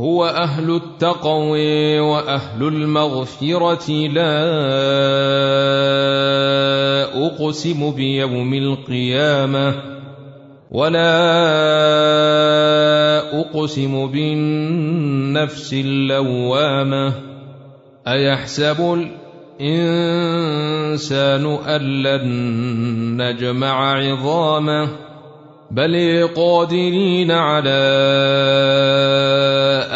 هو أهل التقوي وأهل المغفرة لا أقسم بيوم القيامة ولا أقسم بالنفس اللوامة. أيحسب الإنسان أن لن نجمع عظامه؟ بل قادرين على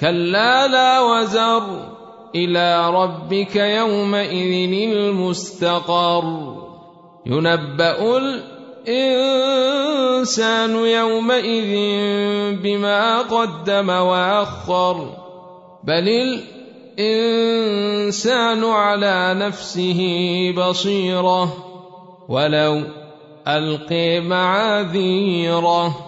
كلا لا وزر إلى ربك يومئذ المستقر ينبأ الإنسان يومئذ بما قدم وأخر بل الإنسان على نفسه بصيرة ولو ألقي معاذيره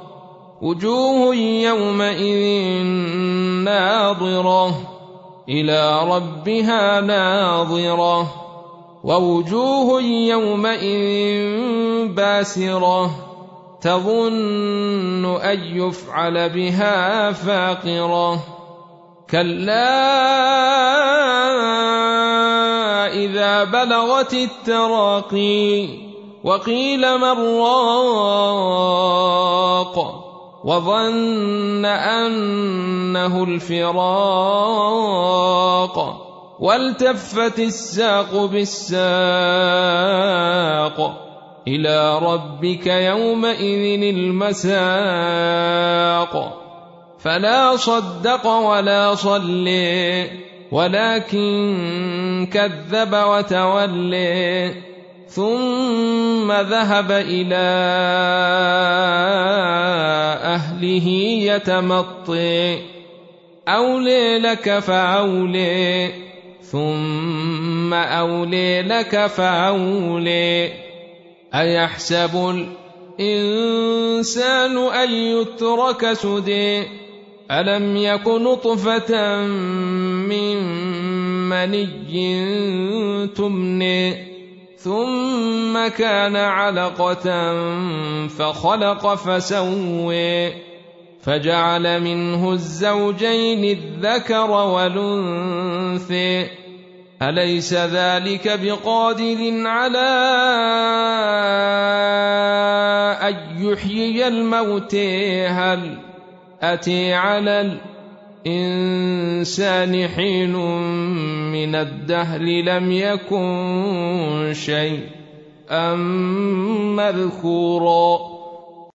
وجوه يومئذ ناظرة إلى ربها ناظرة ووجوه يومئذ باسرة تظن أن يفعل بها فاقرة كلا إذا بلغت التراقي وقيل من راق وظن أنه الفراق والتفت الساق بالساق إلى ربك يومئذ المساق. فلا صدق ولا صلي ولكن كذب وتولي. ثم ذهب إلى أهله يتمطي. أولي لك فأولي ثم أولي لك فأولي. أيحسب الإنسان أن يترك سدي؟ ألم يك نطفة من مني تمني؟ ثم كان علقة فخلق فسوي فجعل منه الزوجين الذكر والأنثي أليس ذلك بقادر على أن يحيي الموت هل أتي على الإنسان حين من الدهر لم يكن شيئا مذكورا.